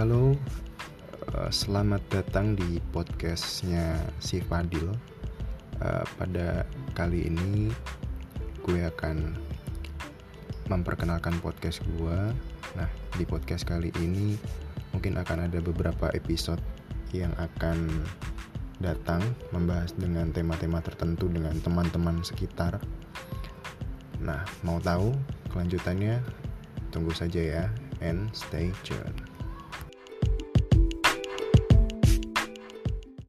Halo, eh, selamat datang di podcastnya si Fadil. Eh, pada kali ini gue akan memperkenalkan podcast gue. Nah, di podcast kali ini mungkin akan ada beberapa episode yang akan datang membahas dengan tema-tema tertentu dengan teman-teman sekitar. Nah, mau tahu kelanjutannya? Tunggu saja ya, and stay tuned.